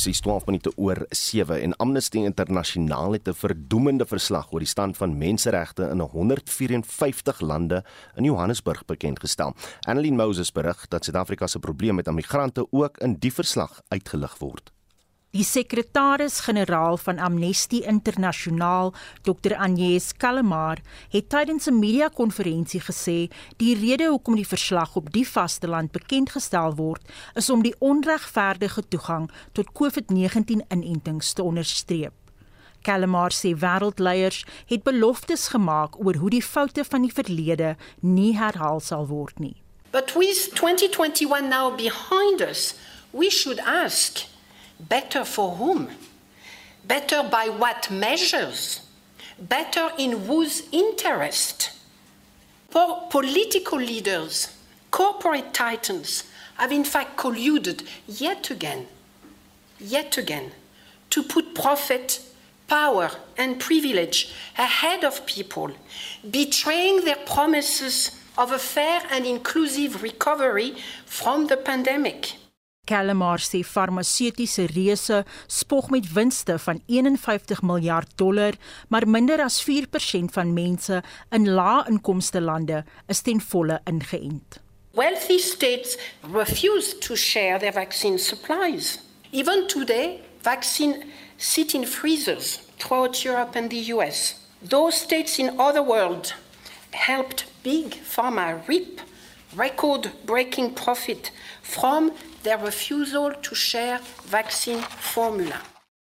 Presies 12 minute oor 7 en Amnesty Internasionaal het 'n verdoemende verslag oor die stand van menseregte in 154 lande in Johannesburg bekend gestel. Annelien Moses berig dat Suid-Afrika se probleem met migrante ook in die verslag uitgelig word. Die sekretaris-generaal van Amnesty Internasionaal, Dr. Agnes Kallemar, het tydens 'n media-konferensie gesê die rede hoekom die verslag op die vasteland bekend gestel word, is om die onregverdige toegang tot COVID-19-inentings te onderstreep. Kallemar sê wêreldleiers het beloftes gemaak oor hoe die foute van die verlede nie herhaal sal word nie. But with 2021 now behind us, we should ask Better for whom? Better by what measures? Better in whose interest? For political leaders, corporate titans have in fact colluded yet again, yet again, to put profit, power, and privilege ahead of people, betraying their promises of a fair and inclusive recovery from the pandemic. Calamar sê farmaseutiese reuse spog met winste van 51 miljard dollar, maar minder as 4% van mense in lae-inkomste lande is ten volle ingeënt. Wealthy states refuse to share their vaccine supplies. Even today, vaccine sit in freezers throughout Europe and the US. Those states in other world helped big pharma reap record-breaking profit from their refusal to share vaccine formula.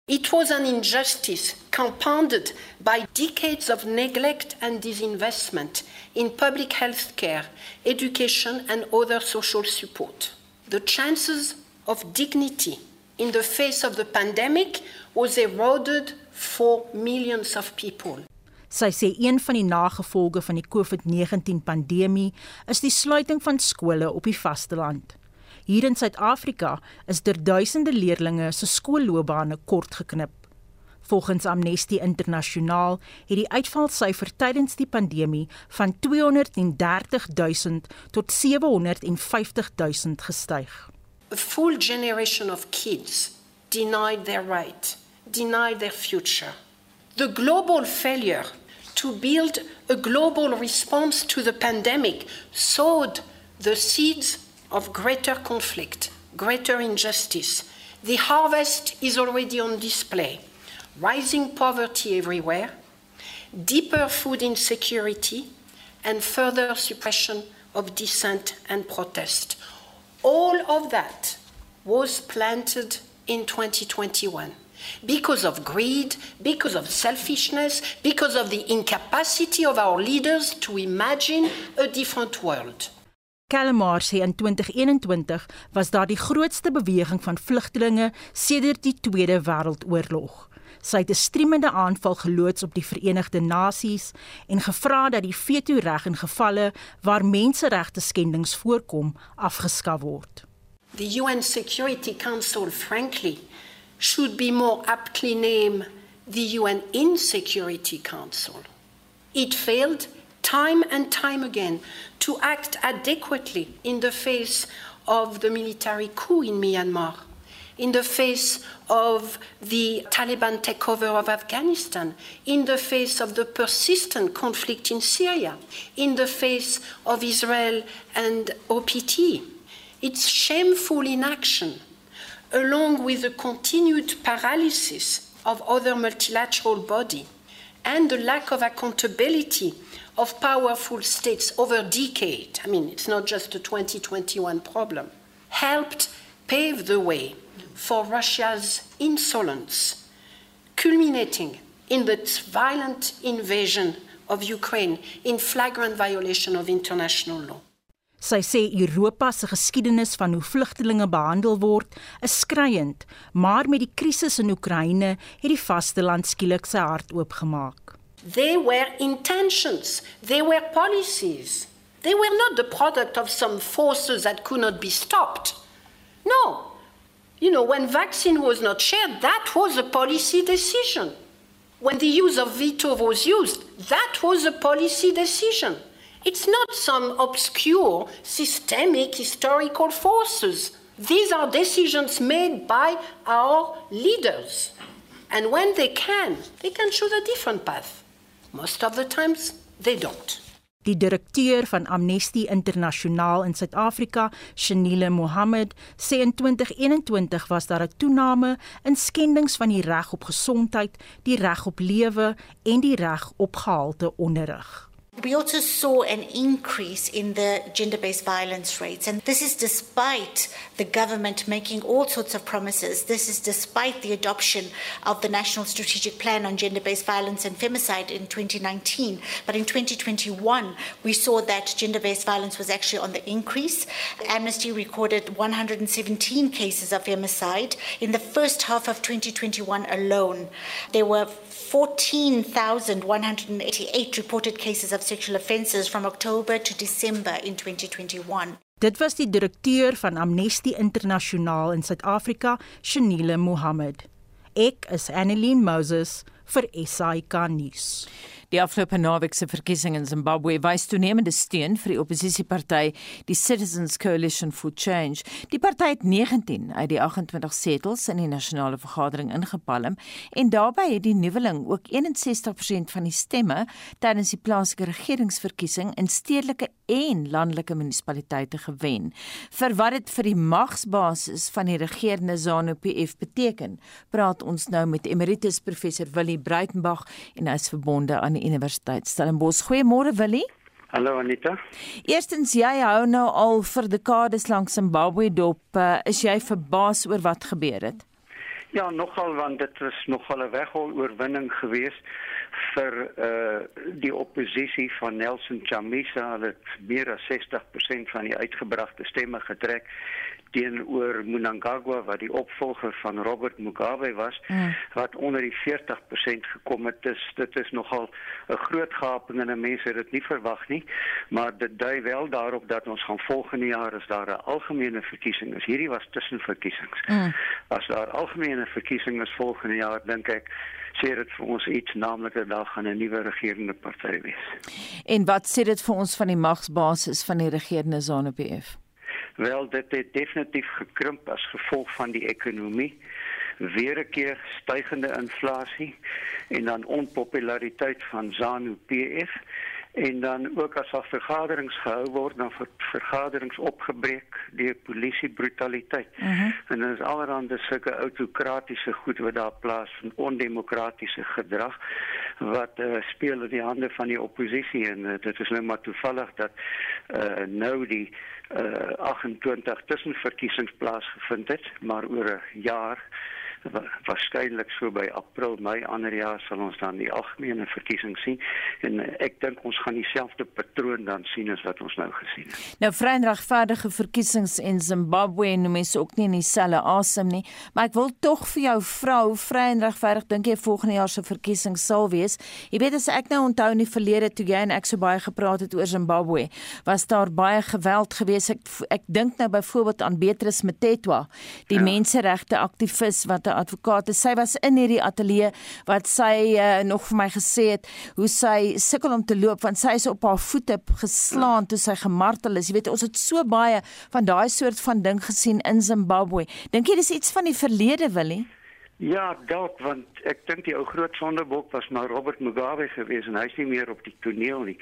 It was an injustice compounded by decades of neglect and disinvestment in public health care, education, and other social support. The chances of dignity in the face of the pandemic was eroded for millions of people. Sy sê een van die nagevolge van die COVID-19 pandemie is die sluiting van skole op die vasteland. Hier in Suid-Afrika is der duisende leerders se skoolloopbane kort geknip. Volgens Amnesty Internasionaal het die uitvalsyfer tydens die pandemie van 230 000 tot 750 000 gestyg. A full generation of kids denied their right, denied their future. The global failure to build a global response to the pandemic sowed the seeds of greater conflict, greater injustice. The harvest is already on display. Rising poverty everywhere, deeper food insecurity, and further suppression of dissent and protest. All of that was planted in 2021 because of greed, because of selfishness, because of the incapacity of our leaders to imagine a different world. Kalmar sê in 2021 was daar die grootste beweging van vlugtelinge sedert die Tweede Wêreldoorlog. Sy het 'n streemende aanval geloods op die Verenigde Nasies en gevra dat die veto-reg in gevalle waar menseregte skendings voorkom afgeskaf word. The UN Security Council frankly should be more aptly named the UN Insecurity Council. It failed time and time again to act adequately in the face of the military coup in Myanmar, in the face of the Taliban takeover of Afghanistan, in the face of the persistent conflict in Syria, in the face of Israel and OPT. It's shameful inaction, along with the continued paralysis of other multilateral bodies and the lack of accountability of powerful states over decades, I mean, it's not just a 2021 problem, helped pave the way for Russia's insolence, culminating in its violent invasion of Ukraine in flagrant violation of international law. Sy sê Europa se geskiedenis van hoe vlugtelinge behandel word, is skriwend, maar met die krisis in Oekraïne het die vasteland skielik sy hart oopgemaak. They were intentions, they were policies. They were not the product of some forces that could not be stopped. No. You know, when vaccine was not shared, that was a policy decision. When the use of veto was used, that was a policy decision. It's not some obscure systemic historical forces These are decisions made by our leaders. And when they can, they can choose a different path. Most of the times, they don't. Die direkteur van Amnesty Internasionaal in Suid-Afrika, Shanile Mohammed, sê in 2021 was daar 'n toename in skendings van die reg op gesondheid, die reg op lewe en die reg op gehalte onderrig. We also saw an increase in the gender based violence rates, and this is despite the government making all sorts of promises. This is despite the adoption of the National Strategic Plan on Gender Based Violence and Femicide in 2019. But in 2021, we saw that gender based violence was actually on the increase. Amnesty recorded 117 cases of femicide in the first half of 2021 alone. There were 14,188 reported cases of sexual offences from October to December in 2021. Dit was die direkteur van Amnesty Internasionaal in Suid-Afrika, Shanile Mohammed. Ek is Annelien Moses vir SAK nuus. Die afgelope naweek se verkiesing in Zimbabwe wys toenemende steun vir die oppositieparty, die Citizens Coalition for Change. Die party het 19 uit die 28 setels in die nasionale vergadering ingepalm en daarbey het die nuweling ook 61% van die stemme tydens die plaaslike regeringsverkiesing in stedelike en landelike munisipaliteite gewen. Vir wat dit vir die magsbasis van die regerende ZANU-PF beteken, praat ons nou met emeritus professor Willie Breitenberg en hy's verbonde aan die Universiteit Stellenbosch. Goeiemôre Willie. Hallo Anita. Eerstens jy hou nou al vir dekades lank Zimbabwe dop. Uh, is jy verbaas oor wat gebeur het? Ja, nogal want dit was nogal 'n weghol oorwinning geweest vir uh die oppositie van Nelson Chamisa. Het meer as 60% van die uitgebragte stemme getrek teenoor Mnangagwa wat die opvolger van Robert Mugabe was mm. wat onder die 40% gekom het. Dis dit is nogal 'n groot gaping en mense het dit nie verwag nie, maar dit dui wel daarop dat ons gaan volgende jaar as daar 'n algemene verkiesing is. Hierdie was tussenverkiesings. Mm. As daar algemene verkiesings is volgende jaar, dink ek sê dit vir ons iets naamlik dat daar gaan 'n nuwe regerende party wees. En wat sê dit vir ons van die magsbasis van die regerende ZANU-PF? Wel dit het definitief gekrimp as gevolg van die ekonomie. Weer 'n keer stygende inflasie en dan onpopulariteit van ZANU-PF en dan ook as daar vergaderings gehou word dan ver, vergaderings opgebreek deur polisie brutaliteit. Uh mhm. -huh. En dan is allerhande sulke autokratiese goed wat daar plaas van ondemokratiese gedrag wat uh, speel in die hande van die oppositie en uh, dit is nou maar toevallig dat uh, nou die uh, 28 tussenverkiesings plaasgevind het, maar oor 'n jaar waarskynlik so by April, Mei ander jaar sal ons dan die algemene verkiesing sien en eh, ek dink ons gaan dieselfde patroon dan sien as wat ons nou gesien het. Nou vrye en regverdige verkiesings in Zimbabwe en mense ook nie in dieselfde asem nie, maar ek wil tog vir jou vra hoe vrye en regverdig dink jy volgende jaar se verkiesing sal wees? Jy weet as ek nou onthou in die verlede toe jy en ek so baie gepraat het oor Zimbabwe, was daar baie geweld geweest. Ek ek dink nou byvoorbeeld aan Beatrice Mtetwa, die ja. menseregte aktivis wat advokaat. Sy was in hierdie ateljee wat sy uh, nog vir my gesê het hoe sy sukkel om te loop want sy is op haar voete geslaan toe sy gemartel is. Jy weet ons het so baie van daai soort van ding gesien in Zimbabwe. Dink jy dis iets van die verlede Willie? Ja, dalk want ek dink die ou groot sondebok was maar Robert Mugabe geweest en hy's nie meer op die toneel nie.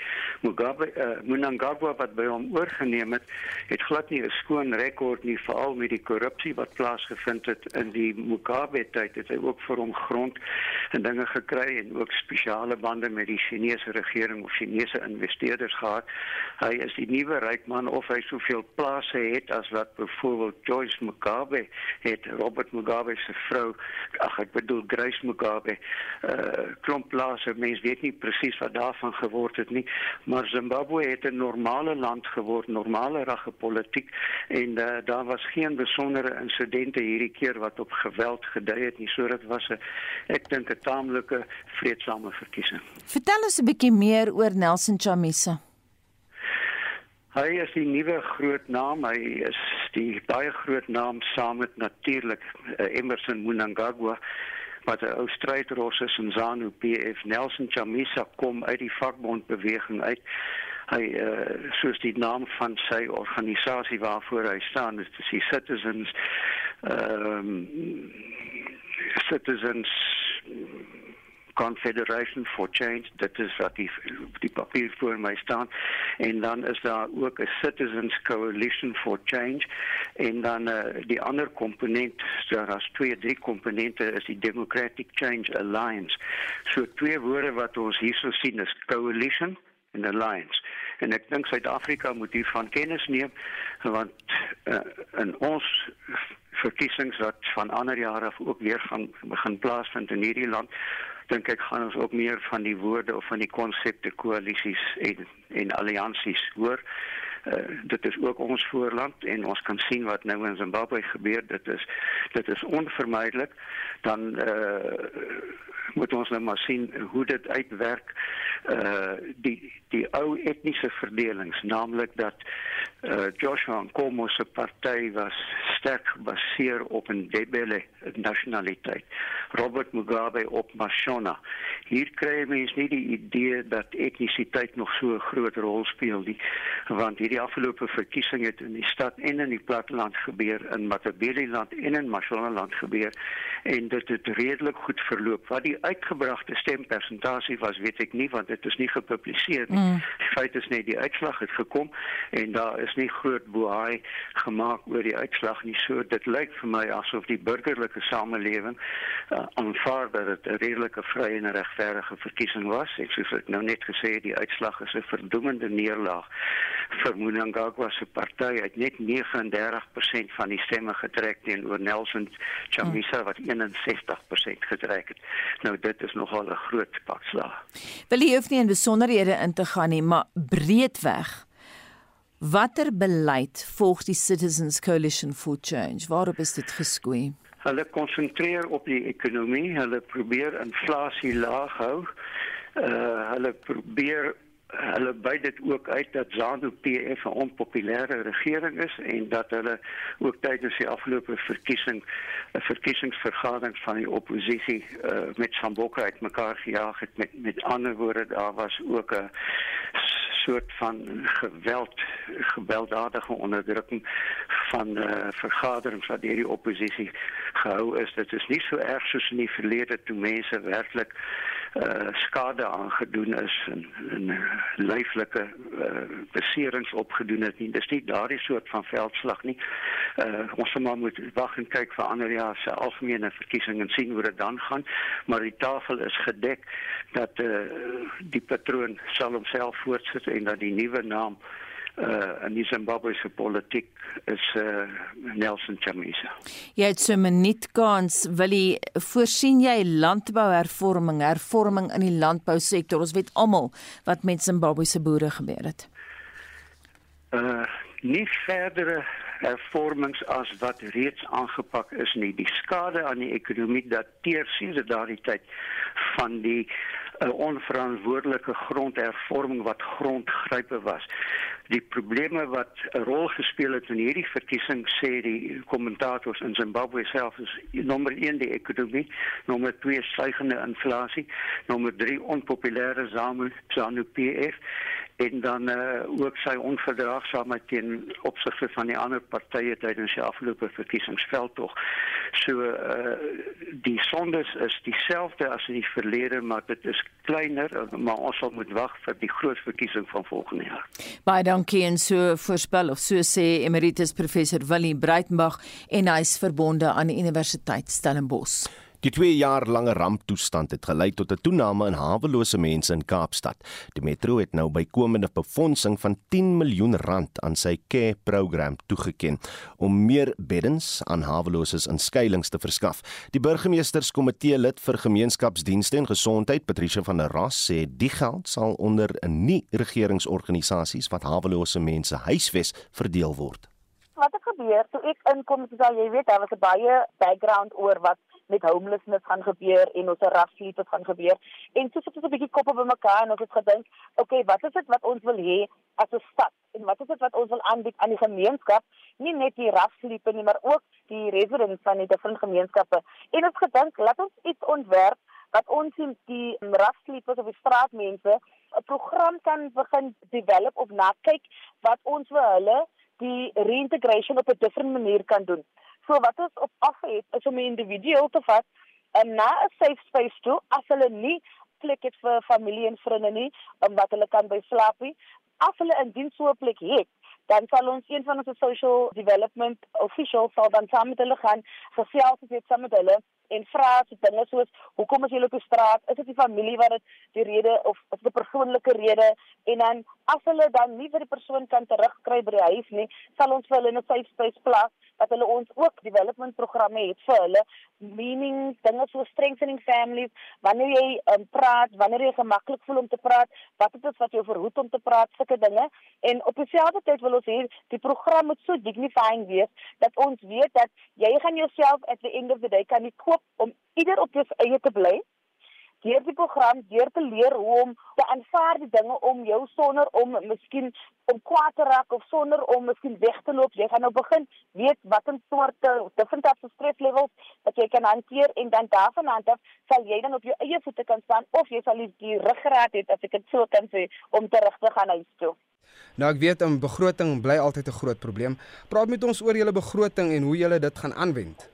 Mugabe uh, Mnangagwa wat by hom oorgeneem het, het glad nie 'n skoon rekord nie veral met die korrupsie wat plaasgevind het in die Mugabe tyd. Het hy ook vir hom grond en dinge gekry en ook spesiale bande met die Chinese regering of Chinese investeerders gehad. Hy is die nuwe ryk man of hy soveel plase het as wat byvoorbeeld Joyce Mugabe het, Robert Mugabe se vrou ag ek bedoel Grace Mugabe uh klomp plase mense weet nie presies wat daarvan geword het nie maar Zimbabwe het 'n normale land geword normale regte politiek en uh, daar was geen besondere insidente hierdie keer wat op geweld gedui het nie so dit was 'n ek dink 'n taamlike vredesame verkiesing. Vertel ons 'n bietjie meer oor Nelson Chamisa Hy is die nuwe groot naam. Hy is die baie groot naam saam met natuurlik uh, Emerson Mnangagwa wat 'n ou strydros is in ZANU-PF. Nelson Chamisa kom uit die vakbondbeweging uit. hy uh, soos die naam van sy organisasie waarvoor hy staan is die citizens um, citizens Confederation for Change dit is wat die die papier voor my staan. En dan is daar ook 'n Citizens Coalition for Change. En dan uh, die ander komponent daar is twee drie komponente is die Democratic Change Alliance. So twee woorde wat ons hierso sien is coalition en alliance. En ek dink Suid-Afrika moet hiervan kennis neem want uh, in ons verkiesings wat van ander jare af ook weer gaan begin plaasvind in hierdie land dink ek gaan ons ook meer van die woorde of van die konsepte koalisies en en alliansies hoor. Uh, dit is ook ons voorland en ons kan sien wat nou in Zimbabwe gebeur. Dit is dit is onvermydelik. Dan uh, moet ons nou maar sien hoe dit uitwerk. Uh die die ou etniese verdelings naamlik dat uh Joshua Nkomo se party was sterk gebaseer op 'n Ndebele nasionaliteit Robert Mugabe op Mashona. Hier kry mense nie die idee dat etnisiteit nog so 'n groot rol speel nie want hierdie afgelope verkiesing het in die stad en in die platteland gebeur in Matabeleland en in Mashonaland gebeur en dit het redelik goed verloop. Wat die uitgebragte stempersentasie was weet ek nie want dit is nie gepubliseer nie. Mm. Die feit is net die uitslag het gekom en daar is nie groot boei gemaak oor die uitslag nie. So dit lyk vir my asof die burgerlike samelewing uh, aanvaar dat dit 'n redelike vrye en regverdige verkiesing was. Ek soos ek nou net gesê het, die uitslag is 'n verdoemende neerlaag vir Mnangagwa se party. Hy het net 39% van die stemme getrek teenoor Nelson Chamisa wat 61% getrek het. Nou dit is nogal 'n groot pak slag. Wil jy hoef nie in besonderhede in te gaan nie, maar breedweg watter beleid volg die Citizens Coalition for Change? Waarop is dit geskoei? Hulle konsentreer op die ekonomie, hulle probeer inflasie laag hou. Uh hulle probeer hulle by dit ook uit dat ZANU PF 'n onpopulêre regering is en dat hulle ook tydens die afgelope verkiesing 'n verkiesingsvergadering van die oppositie uh, met Sambok uit mekaar gejaag het. Met met ander woorde daar was ook 'n soort van geweld gewelddadige onderdrukking van uh, vergaderings wat deur die oppositie gehou is. Dit is nie so erg soos in die verlede toe mense werklik uh, skade aangedoen is en, en lyflike uh, beserings opgedoen het nie. Dis nie daardie soort van veldslag nie. Uh, ons maar moet wag en kyk vir ander jaar se algemene verkiesings en sien hoe dit dan gaan, maar die tafel is gedek dat uh, die patroon sal homself voortsit en dat die nuwe naam uh in die Zimbabwese politiek is uh Nelson Chamisa. Jy het so 'n minuut kans wil jy voorsien jy landbouhervorming, hervorming in die landbousektor. Ons weet almal wat met Zimbabwese boere gebeur het. Uh nie verdere hervormings as wat reeds aangepak is nie. Die skade aan die ekonomie dateer sedert daardie tyd van die 'n onverantwoordelike grondhervorming wat grondgrype was. Die probleme wat 'n rol gespeel het in hierdie verkiesing sê die kommentators in Zimbabwe self is nommer 1 die ekonomie, nommer 2 stygende inflasie, nommer 3 onpopulêre ZANU PF en dan uh, ook sy onverdraagsaamheid teen opsigte van die ander partye tydens die afgelope verkiesingsveld tog. So uh, die sondes is dieselfde as in die verlede, maar dit is kleiner, maar ons sal moet wag vir die groot verkiesing van volgende jaar. Baie dankie en so voorspel of so sê emeritus professor Willie Breitenberg en hy's verbonde aan die Universiteit Stellenbosch. Die 2 jaar lange ramptoestand het gelei tot 'n toename in hawelose mense in Kaapstad. Die metro het nou bykomende befondsing van 10 miljoen rand aan sy care program toegeken om meer beddens aan haweloses in skuilings te verskaf. Die burgemeesterskomitee lid vir gemeenskapsdienste en gesondheid, Patricia van der Ras, sê die geld sal onder 'n nie regeringsorganisasies wat hawelose mense huisves verdeel word. Wat het gebeur toe ek inkom, soos jy weet, daar was 'n baie background oor wat met homelessness gaan gebeur en ons raslief het gaan gebeur. En so sit ons 'n bietjie koppe bymekaar en ons het gedink, okay, wat is dit wat ons wil hê as 'n stad? En wat is dit wat ons wil aanbied aan die gemeenskap? Nie net die raslief nie, maar ook die residents van die verskillende gemeenskappe. En ons gedink, laat ons iets ontwerp wat ons die raslief of die straatmense 'n program kan begin develop of na kyk wat ons vir hulle die reintegration op 'n different manier kan doen. So wat ons op af het is om 'n individu te vat en na 'n safe space toe as hulle nie plek het vir familie en vriende nie, om wat hulle kan by slaap nie. As hulle 'n diens so 'n plek het, dan sal ons een van ons social development officials sal dan saam met hulle gaan gesels het saam met hulle en vra so dinge soos hoekom is jy op die straat is dit die familie wat dit die rede of is dit 'n persoonlike rede en dan as hulle dan nie vir die persoon kan terugkry by die huis nie sal ons vir hulle 'n safe space plaas dat hulle ons ook development programme het vir hulle meaning dinge so strengthening families wanneer jy um, praat wanneer jy gemaklik voel om te praat wat dit is wat jou verhoed om te praat sulke dinge. En op dieselfde tyd wil ons hê die program moet so dignifying wees dat ons weet dat jy gaan jouself at the end of the day kan nie koop om ieder op jou eie te bly deur die program deur te leer hoe om te aanvaar die dinge om jou sonder om miskien om kwaad te raak of sonder om miskien weg te loop. Jy gaan nou begin weet wat 'n soorte different types of stress levels wat jy kan hanteer en dan daarvan aan af sal jy dan op jou eie voete kan staan of jy sal die ruggraat het as ek dit so kan sê om terug te gaan huis toe. Nou ek weet 'n begroting bly altyd 'n groot probleem. Praat met ons oor julle begroting en hoe julle dit gaan aanwend.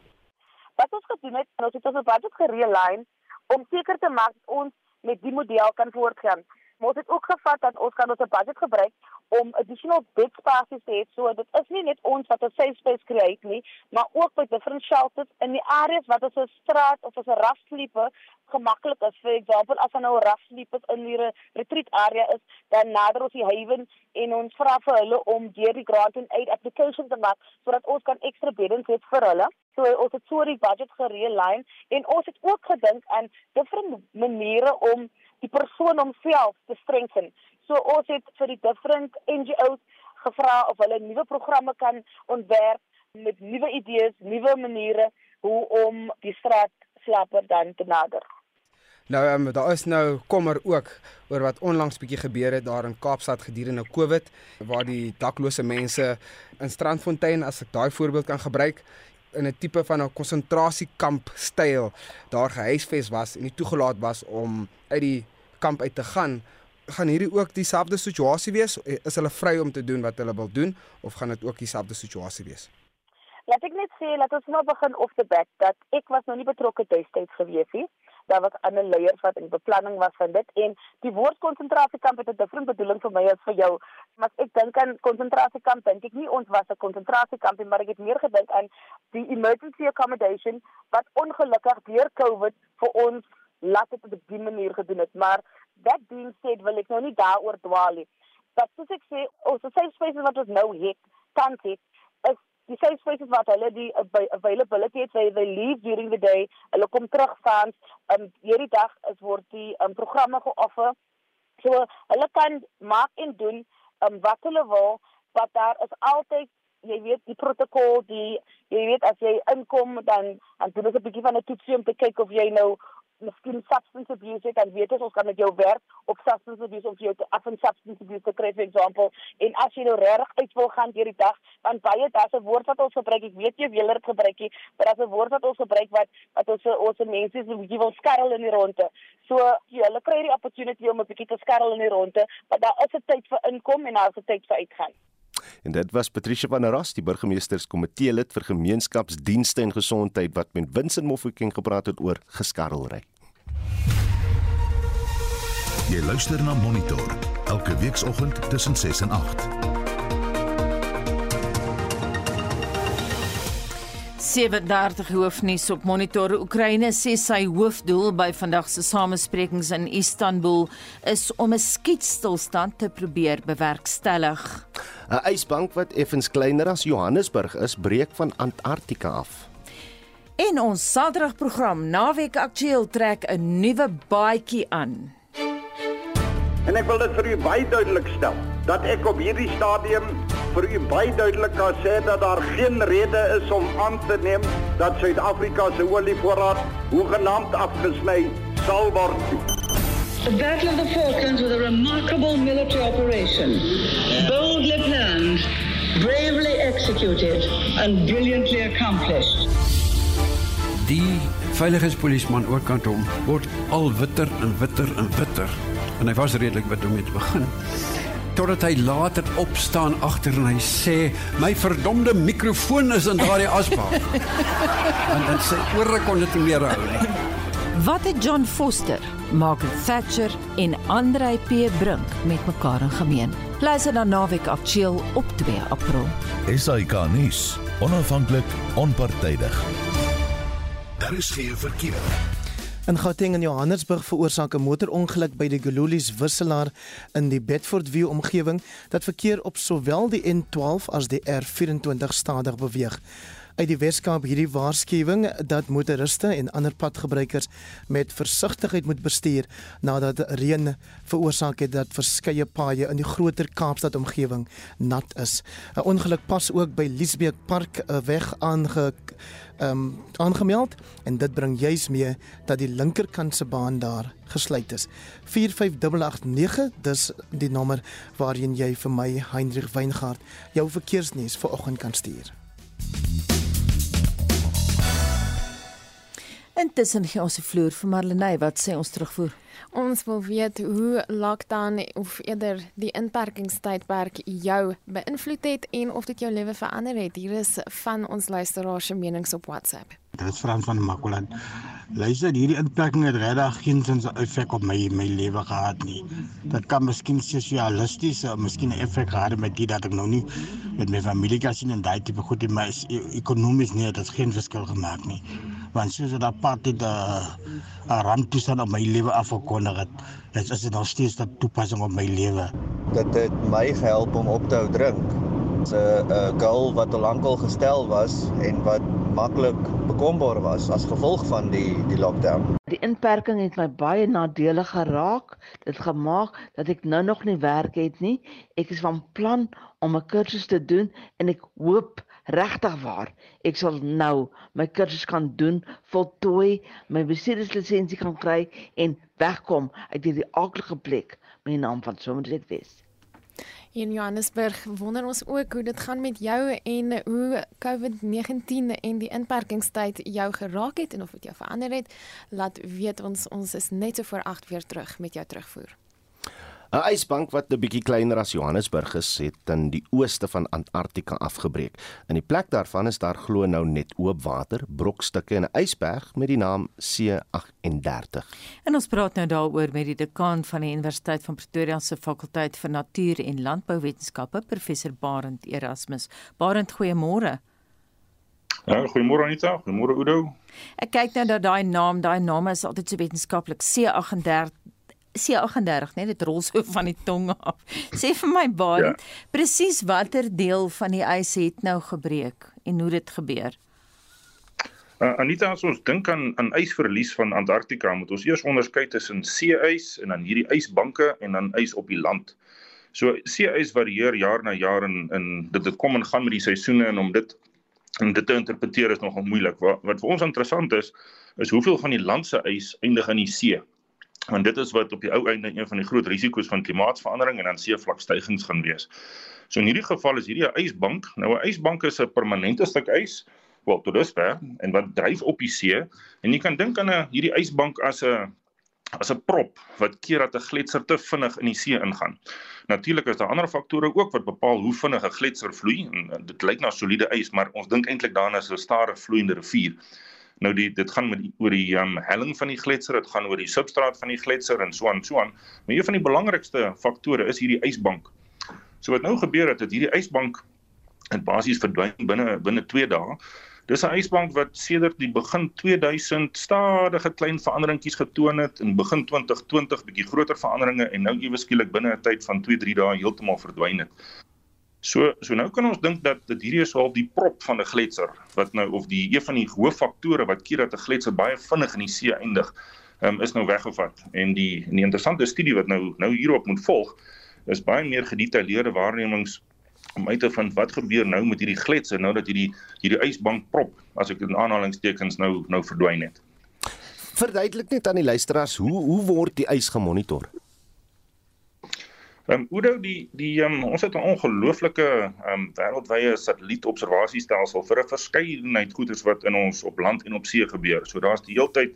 Wat ons gedoen het, ons het ons budget gerealign om seker te maak ons met die model kan voortgaan. Ons het ook gevat dat ons kan ons budget gebruik om additional bed spaces te hê. So dit is nie net ons wat 'n safe space create nie, maar ook by different shelters in die areas wat ons 'n straat of 'n rough sleeper gemaklik is. For example, as ons 'n rough sleeper in die retreat area is, dan nader ons die haven en ons vra vir hulle om deur die grant and aid application te maak sodat ons kan ekstra beddens hê vir hulle. So ons het so die budget gerealign en ons het ook gedink aan different maniere om die persoon homself te strengthen. So ons het vir die different NGOs gevra of hulle nuwe programme kan ontwerp met nuwe idees, nuwe maniere hoe om die straatslapper dan te nader. Nou um, daar is nou kommer ook oor wat onlangs bietjie gebeur het daar in Kaapstad gedurende Covid waar die daklose mense in Strandfontein as ek daai voorbeeld kan gebruik in 'n tipe van 'n konsentrasiekamp styl daar gehuisves was en nie toegelaat was om uit die kamp uit te gaan gaan hierdie ook dieselfde situasie wees? Is hulle vry om te doen wat hulle wil doen of gaan dit ook dieselfde situasie wees? Laat ek net sê dat ons nou begin of the back dat ek was nog nie betrokke destyds gewees nie daar was ander leiers wat in beplanning was van dit. En die woord konsentrasiekamp het 'n different bedoeling vir my as vir jou. Maar ek dink aan konsentrasiekamp dink ek nie ons was 'n konsentrasiekamp maar ek het meer gedink aan die emergency accommodation wat ongelukkig deur covid vir ons laat op 'n manier gedoen het. Maar that being said wil ek nou nie daaroor dwaal nie. Wat soos ek sê ons safe spaces wat ons nou het kan dit is die safe spaces wat hulle die availability het they, they leave during the day hulle kom terug van um hierdie dag is word die um programme geoffer. So hulle kan maak en doen um wat hulle wil wat daar is altyd jy weet die protokol die jy weet as jy inkom dan dan doen ons 'n bietjie van 'n toetsie om te kyk of jy nou miskien substance abuse het dan weet ons kan met jou werk op substance abuse of jy af en substance abuse te kry for example. En as jy nou regtig uit wil gaan deur die dag dan baie daar's 'n woord wat ons gebruik ek weet jy wil dit gebruik nie maar daar's 'n woord wat ons gebruik wat wat ons ons mense so 'n bietjie wil skarrel in die ronde. So jy hulle kry die opportunity om 'n bietjie te skarrel in die ronde maar daar is 'n tyd vir inkom en daar's 'n tyd vir uitgaan En dit was Patricia van der Ras, die burgemeesterskomitee lid vir gemeenskapsdienste en gesondheid wat met Winsin Mofokeng gepraat het oor geskarrelry. Jy luister na Monitor elke weekoggend tussen 6 en 8. 37 hoofnuus op monitor Oekraïne sê sy hoofdoel by vandag se samesprekings in Istanbul is om 'n skietstilstand te probeer bewerkstellig. 'n Ysbank wat effens kleiner as Johannesburg is, breek van Antarktika af. En ons Saterdagprogram Naweek Aktueel trek 'n nuwe baadjie aan. En ek wil dit vir u baie duidelik stel dat ek op hierdie stadium vir u baie duidelik kan sê dat daar geen rede is om aan te neem dat Suid-Afrika se olievoorraad hoegenaamd afgesny sal word. The Battle of the Falklands was a remarkable military operation, boldly planned, bravely executed and brilliantly accomplished. Die veiligheidspolisieman oorkant hom word al witter en witter en witter en hy was redelik wat om mee te begin. Totdat hy later opstaan agter en hy sê, "My verdomde mikrofoon is in daardie asbak." en dan sê oor kon dit nie meer hou nie. Wat het John Foster, Margaret Thatcher en Andrei P Brink met mekaar in gemeen? Luister na Naweek Aktueel op 2 April. SAK nuus, onafhanklik, onpartydig. Daar is geen verkeer. In Gauteng en Johannesburg veroorsaak 'n motorongeluk by die Gululies wisselaar in die Bedfordview omgewing dat verkeer op sowel die N12 as die R24 stadig beweeg uit die Weskaap hierdie waarskuwing dat motoriste en ander padgebruikers met versigtigheid moet bestuur nadat reën veroorsaak het dat verskeie paaie in die groter Kaapstad omgewing nat is. 'n Ongeluk pas ook by Liesbeek Park weg aange um, aangemeld en dit bring juis mee dat die linkerkant se baan daar gesluit is. 45889 dis die nommer waarheen jy vir my Heinrich Weingart jou verkeersnuus vanoggend kan stuur. Intussen gee ons die vloer vir Marlenae wat sê ons terugvoer. Ons wil weet hoe lockdown of eerder die inperkingstydperk jou beïnvloed het en of dit jou lewe verander het. Hier is van ons luisteraars se menings op WhatsApp. Dit is Frans van Makolan. Luister, hierdie inperking het regtig geen sin se effek op my my lewe gehad nie. Dit kan miskien sosialisties, miskien 'n effek gehad met dit dat ek nou nie met my familie kan sien en daai tipe goed in my e-, ekonomies nie, dit het geen verskil gemaak nie want soos dit apartheid 'n uh, 'n ramptoestand op my lewe afgekondig het, dit is dit nog steeds 'n toepassing op my lewe. Dit het my gehelp om op te hou drink. 'n 'n goal wat al lankal gestel was en wat maklik bekombaar was as gevolg van die die lockdown. Die inperking het my baie nadelig geraak. Dit gemaak dat ek nou nog nie werk het nie. Ek is van plan om 'n kursus te doen en ek hoop regtig waar. Ek sal nou my kursus kan doen, voltooi, my bestuurderslisensie kan kry en wegkom uit hierdie aardige plek met die naam van sommer dit wees. In Johannesburg wonder ons ook hoe dit gaan met jou en hoe COVID-19 en die inperkingstyd jou geraak het en of dit jou verander het. Laat weet ons ons is net so voor 8 weer terug met jou terugvoer. 'n ysbank wat 'n bietjie kleiner as Johannesburg is, het in die ooste van Antarktika afgebreek. In die plek daarvan is daar glo nou net oop water, brokstukke en 'n ysberg met die naam C38. En ons praat nou daaroor met die dekaan van die Universiteit van Pretoria se fakulteit vir natuur en landbouwetenskappe, professor Barend Erasmus. Barend, goeiemôre. Ja, goeiemôre Anita, goeiemôre Udo. Ek kyk nou dat daai naam, daai naam is altyd so wetenskaplik C38 C38, net dit rol so van die tong af. Sê vir my baie, ja. presies watter deel van die ys het nou gebreek en hoe dit gebeur? Uh, Anita, as ons dink aan aan ysverlies van Antarktika, moet ons eers onderskei tussen see-ys en dan hierdie ysbanke en dan ys op die land. So see-ys varieer jaar na jaar en in dit dit kom en gaan met die seisoene en om dit om dit te interpreteer is nogal moeilik. Wat, wat vir ons interessant is, is hoeveel van die land se ys eindig in die see want dit is wat op die ou einde een van die groot risiko's van klimaatsverandering en dan seevlakstygings gaan wees. So in hierdie geval is hierdie 'n ysbank. Nou 'n ysbank is 'n permanente stuk ys wat tot dusver en wat dryf op die see en jy kan dink aan 'n hierdie ysbank as 'n as 'n prop wat keer dat 'n gletser te vinnig in die see ingaan. Natuurlik is daar ander faktore ook wat bepaal hoe vinnig 'n gletser vloei en dit lyk na soliede ys, maar ons dink eintlik daaraan as 'n stadige vloeiende rivier. Nou die dit gaan met die, oor die um, helling van die gletser, dit gaan oor die substraat van die gletser en so aan so aan. Maar een van die belangrikste faktore is hierdie ysbank. So wat nou gebeur het, dat hierdie ysbank in basies verdwyn binne binne 2 dae. Dis 'n ysbank wat sedert die begin 2000 stadige klein veranderingkies getoon het en begin 2020 bietjie groter veranderinge en nou ewe skielik binne 'n tyd van 2-3 dae heeltemal verdwyn het. So so nou kan ons dink dat dit hierdie is al die prop van 'n gletser wat nou of die een van die hooffaktore wat keer dat 'n gletser baie vinnig in die see eindig, um, is nou weggevat. En die en die interessante studie wat nou nou hierop moet volg, is baie meer gedetailleerde waarnemings om uit te vind wat gebeur nou met hierdie gletser nou dat hierdie hierdie ysbank prop, as ek in aanhalingstekens nou nou verdwyn het. Verduidelik net aan die luisteraars hoe hoe word die ys gemonitor? Ehm um, Oudo die die um, ons het 'n ongelooflike ehm um, wêreldwye satellietobservasiestelsel vir 'n verskeidenheid goeders wat in ons op land en op see gebeur. So daar's die heeltyd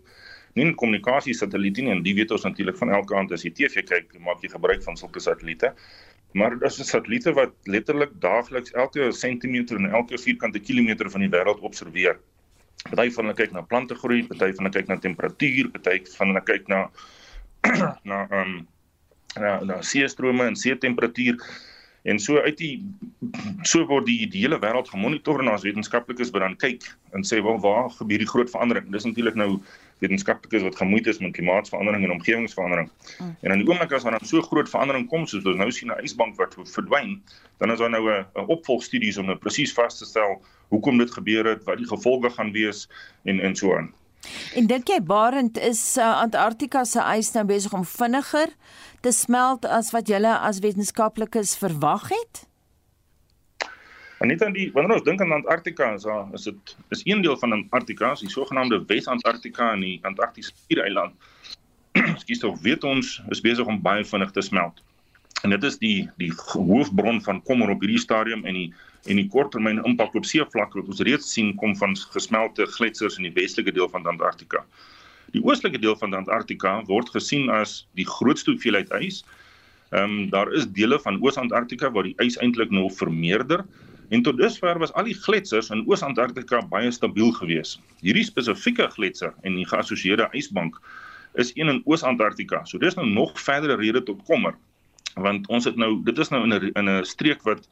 nie 'n kommunikasie satelliet nie en die weet ons natuurlik van elke kant as jy TV kyk, maak jy gebruik van sulke satelliete. Maar dit is satelliete wat letterlik daagliks elke sentimeter en elke vierkante kilometer van die wêreld observeer. Party van hulle kyk na plante groei, party van hulle kyk na temperatuur, party van hulle kyk na na ehm um, na na see strome en see temperatuur en so uit die so word die die hele wêreld gemonitor en ons wetenskaplikes wat dan kyk en sê wel waar gebeur die groot verandering? Dis natuurlik nou wetenskaplikes wat gemoeid is met klimaatsverandering en omgewingsverandering. Mm. en in die oomblik as daar dan so groot verandering kom soos ons nou sien 'n ysbank wat verdwyn dan is daar nou 'n opvolgstudies om nou presies vas te stel hoekom dit gebeur het wat die gevolge gaan wees en en so aan En dink jy Barend is uh, Antarktika se ys nou besig om vinniger te smelt as wat julle as wetenskaplikes verwag het? En net aan die wanneer ons dink aan Antarktika, is daar is dit is een deel van Antarktika, die sogenaamde Wes-Antarktika in die Antarktiese skiereiland. Skus tog weet ons is besig om baie vinnig te smelt. En dit is die die hoofbron van kommer op hierdie stadium en die en die korttermyn impak op seevlak wat ons reeds sien kom van gesmelte gletsers in die westelike deel van Antarktika. Die oostelike deel van Antarktika word gesien as die grootste hoeveelheid ys. Ehm um, daar is dele van Oos-Antarktika waar die ys eintlik nog vermeerder en tot dusver was al die gletsers in Oos-Antarktika baie stabiel geweest. Hierdie spesifieke gletser en die geassosieerde ysbank is een in Oos-Antarktika. So dis nou nog verdere rede tot kommer want ons het nou dit is nou in 'n in 'n streek wat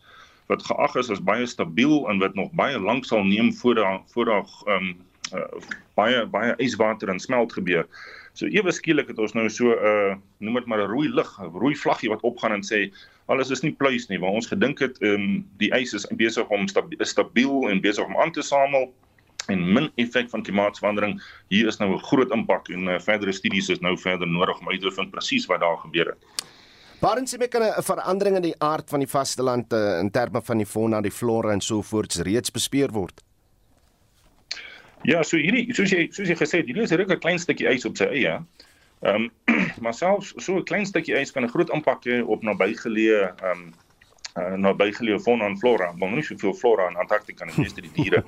wat geag is as baie stabiel en wat nog baie lank sal neem voor daar voor daar ehm um, uh, baie baie yswater en smelt gebeur. So ewe skielik het ons nou so 'n uh, noem dit maar 'n rooi lig, 'n rooi vlaggie wat opgaan en sê alles is nie pluis nie, want ons gedink het ehm um, die ys is besig om stabiel, stabiel en besig om aan te samel en min effek van klimaatsverandering. Hier is nou 'n groot impak en uh, verdere studies is nou verder nodig om uit te vind presies wat daar gebeur het. Waarin sien ek 'n verandering in die aard van die vasteland uh, in terme van die fauna, die flora en so voorts reeds bespeer word? Ja, so hierdie soos jy soos jy gesê het, hierdie is 'n regte klein stukkie ys op sy eie. Ehm um, maar selfs so 'n klein stukkie ys kan 'n groot impak hê op nabygeleë ehm um, nabygeleë fauna en flora. Maar nie soveel flora in Antarktika nie, meeste die diere.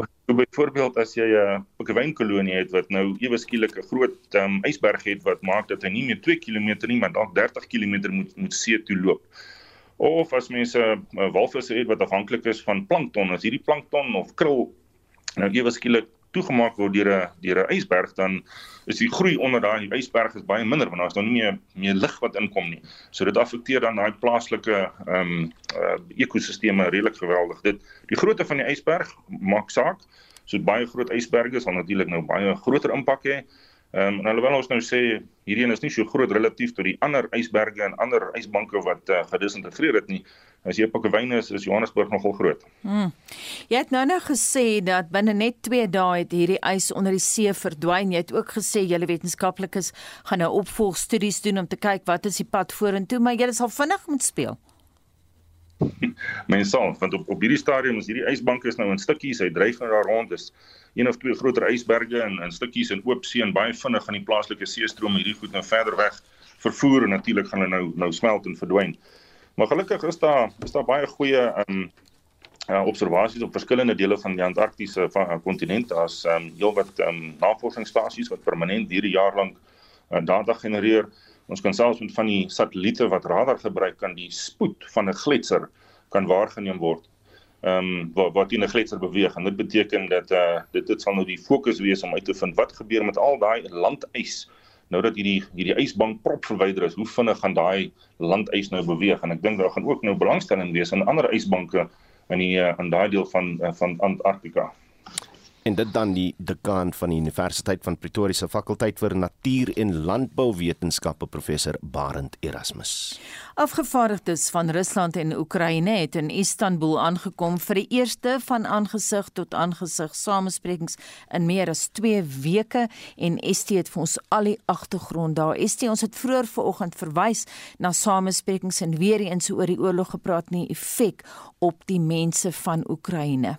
So byvoorbeeld as jy 'n uh, wynkolonie het wat nou ewe skielik 'n groot um, ysberg het wat maak dat hy nie meer 2 km nie, maar dalk 30 km moet moet see toe loop. Of as mense 'n uh, walvisse het wat afhanklik is van plankton, as hierdie plankton of krul nou ewe skielik toegemaak word deur 'n deur 'n ysberg dan is die groei onder daai ysberg is baie minder want daar is dan nie meer meer lig wat inkom nie. So dit affekteer dan daai plaaslike ehm um, uh, ekosisteme redelik geweldig. Dit die grootte van die ysberg maak saak. So baie groot ysberge sal natuurlik nou baie groter impak hê. Ehm um, alhoewel ons nou sê hierdie een is nie so groot relatief tot die ander ysberge en ander ysbanke wat uh, gedisintegreer het nie. As jy Pokkewyne is, is Johannesburg nogal groot. Hmm. Jy het nou nou gesê dat binne net 2 dae het hierdie ys onder die see verdwyn. Jy het ook gesê julle wetenskaplikes gaan nou opvolgstudies doen om te kyk wat is die pad vorentoe, maar julle sal vinnig moet speel. Mense sal, want op op hierdie stadium is hierdie ysbanke is nou in stukkies, hy dryf nou daar rond is een of twee groter ysberge en in stukkies in oop see en baie vinnig aan die plaaslike seestroom hierdie goed nou verder weg vervoer en natuurlik gaan hulle nou nou smelt en verdwyn. Maar gelukkig is daar is daar baie goeie um uh, observasies op verskillende dele van die Antarktiese uh, kontinent as um heelwat um navorsingsstasies wat permanent hierdie jaar lank uh, data genereer. Ons kan selfs met van die satelliete wat radar gebruik kan die spoed van 'n gletser kan waargeneem word ehm um, wat wat in 'n gletser beweeg en dit beteken dat eh uh, dit dit sal nou die fokus wees om uit te vind wat gebeur met al daai landys nou dat hierdie hierdie ysbank prop verwyder is hoe vinnig gaan daai landys nou beweeg? En ek dink daar gaan ook nou belangstelling wees aan ander ysbanke in die uh, in daai deel van uh, van Antarktika en dit dan die dekaan van die Universiteit van Pretoria se fakulteit vir natuur en landbouwetenskappe professor Barend Erasmus. Afgevaardigdes van Rusland en Oekraïne het in Istanbul aangekom vir die eerste van aangesig tot aangesig samesprekings in meer as 2 weke en ST het vir ons al die agtergrond daar. ST ons het vroeër vanoggend verwys na samesprekings en weer eens oor die oorlog gepraat nie effek op die mense van Oekraïne.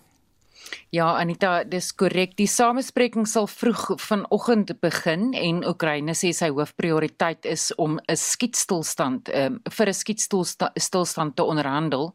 Ja, Anita, dis korrek. Die samespreking sal vroeg vanoggend begin en Oekraïne sê sy hoofprioriteit is om 'n skietstilstand um, vir 'n skietstilstand te onderhandel.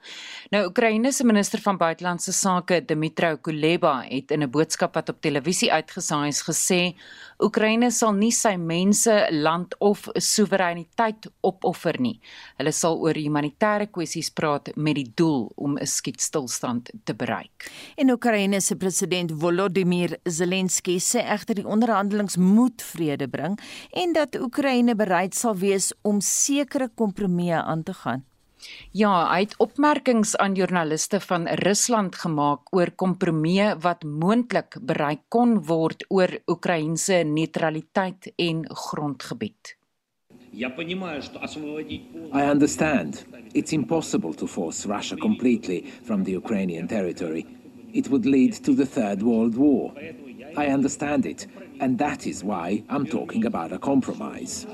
Nou Oekraïne se minister van buitelandse sake, Dmytro Kuleba, het in 'n boodskap wat op televisie uitgesaai is gesê Oekraïne sal nie sy mense, land of soewereiniteit opoffer nie. Hulle sal oor humanitêre kwessies praat met die doel om 'n skietstilstand te bereik. En Oekraïne se president Volodymyr Zelensky sê egter die onderhandelings moet vrede bring en dat Oekraïne bereid sal wees om sekere kompromieë aan te gaan. Ja, hy het opmerkings aan joernaliste van Rusland gemaak oor kompromieë wat moontlik bereik kon word oor Oekraïense neutraliteit en grondgebied. I understand. It's impossible to force Russia completely from the Ukrainian territory. It would lead to the Third World War. I understand it, and that is why I'm talking about a compromise.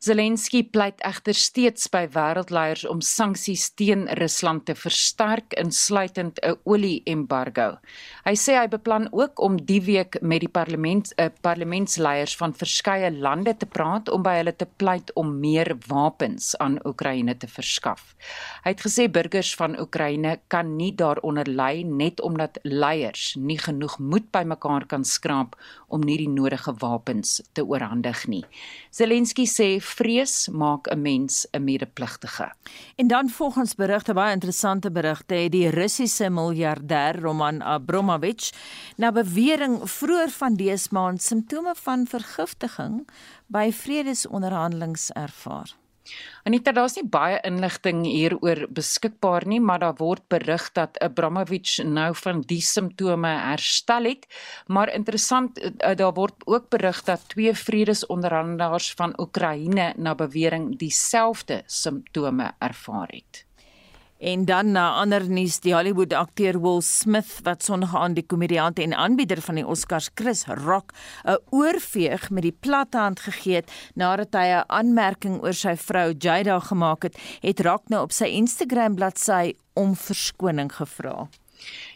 Zelensky pleit egter steeds by wêreldleiers om sanksies teen Rusland te versterk insluitend 'n olie-embargo. Hy sê hy beplan ook om die week met die parlement uh, parlementsleiers van verskeie lande te praat om by hulle te pleit om meer wapens aan Oekraïne te verskaf. Hy het gesê burgers van Oekraïne kan nie daaronder ly net omdat leiers nie genoeg moed bymekaar kan skraap om nie die nodige wapens te oorhandig nie. Zelensky sê vrees maak 'n mens 'n medepligtige. En dan volgens berigte baie interessante berigte het die Russiese miljardêr Roman Abramovich na bewering vroeër van dese maand simptome van vergiftiging by vredesonderhandelings ervaar. Anita, daar's nie baie inligting hieroor beskikbaar nie, maar daar word berig dat Abramovich nou van die simptome herstel het. Maar interessant, eh, daar word ook berig dat twee vredesonderhandelaars van Oekraïne na bewering dieselfde simptome ervaar het. En dan na ander nuus, die Hollywood akteur Will Smith wat Sondag aan die komediant en aanbieder van die Oscars Chris Rock 'n oorveeg met die platte hand gegee het nadat hy 'n aanmerking oor sy vrou Jada gemaak het, het Rock nou op sy Instagram bladsy om verskoning gevra.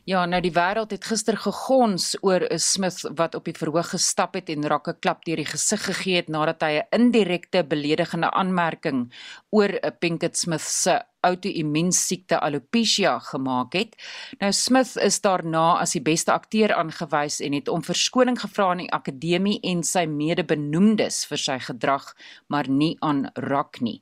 Ja, nou die wêreld het gister gegons oor 'n Smith wat op die verhoog gestap het en rakke klap deur die gesig gegee het nadat hy 'n indirekte beledigende aanmerking oor 'n Pinkett Smith se outoimmuunsiekte alopecia gemaak het. Nou Smith is daarna as die beste akteur aangewys en het om verskoning gevra aan die akademie en sy mede-benoemdes vir sy gedrag, maar nie aan Rock nie.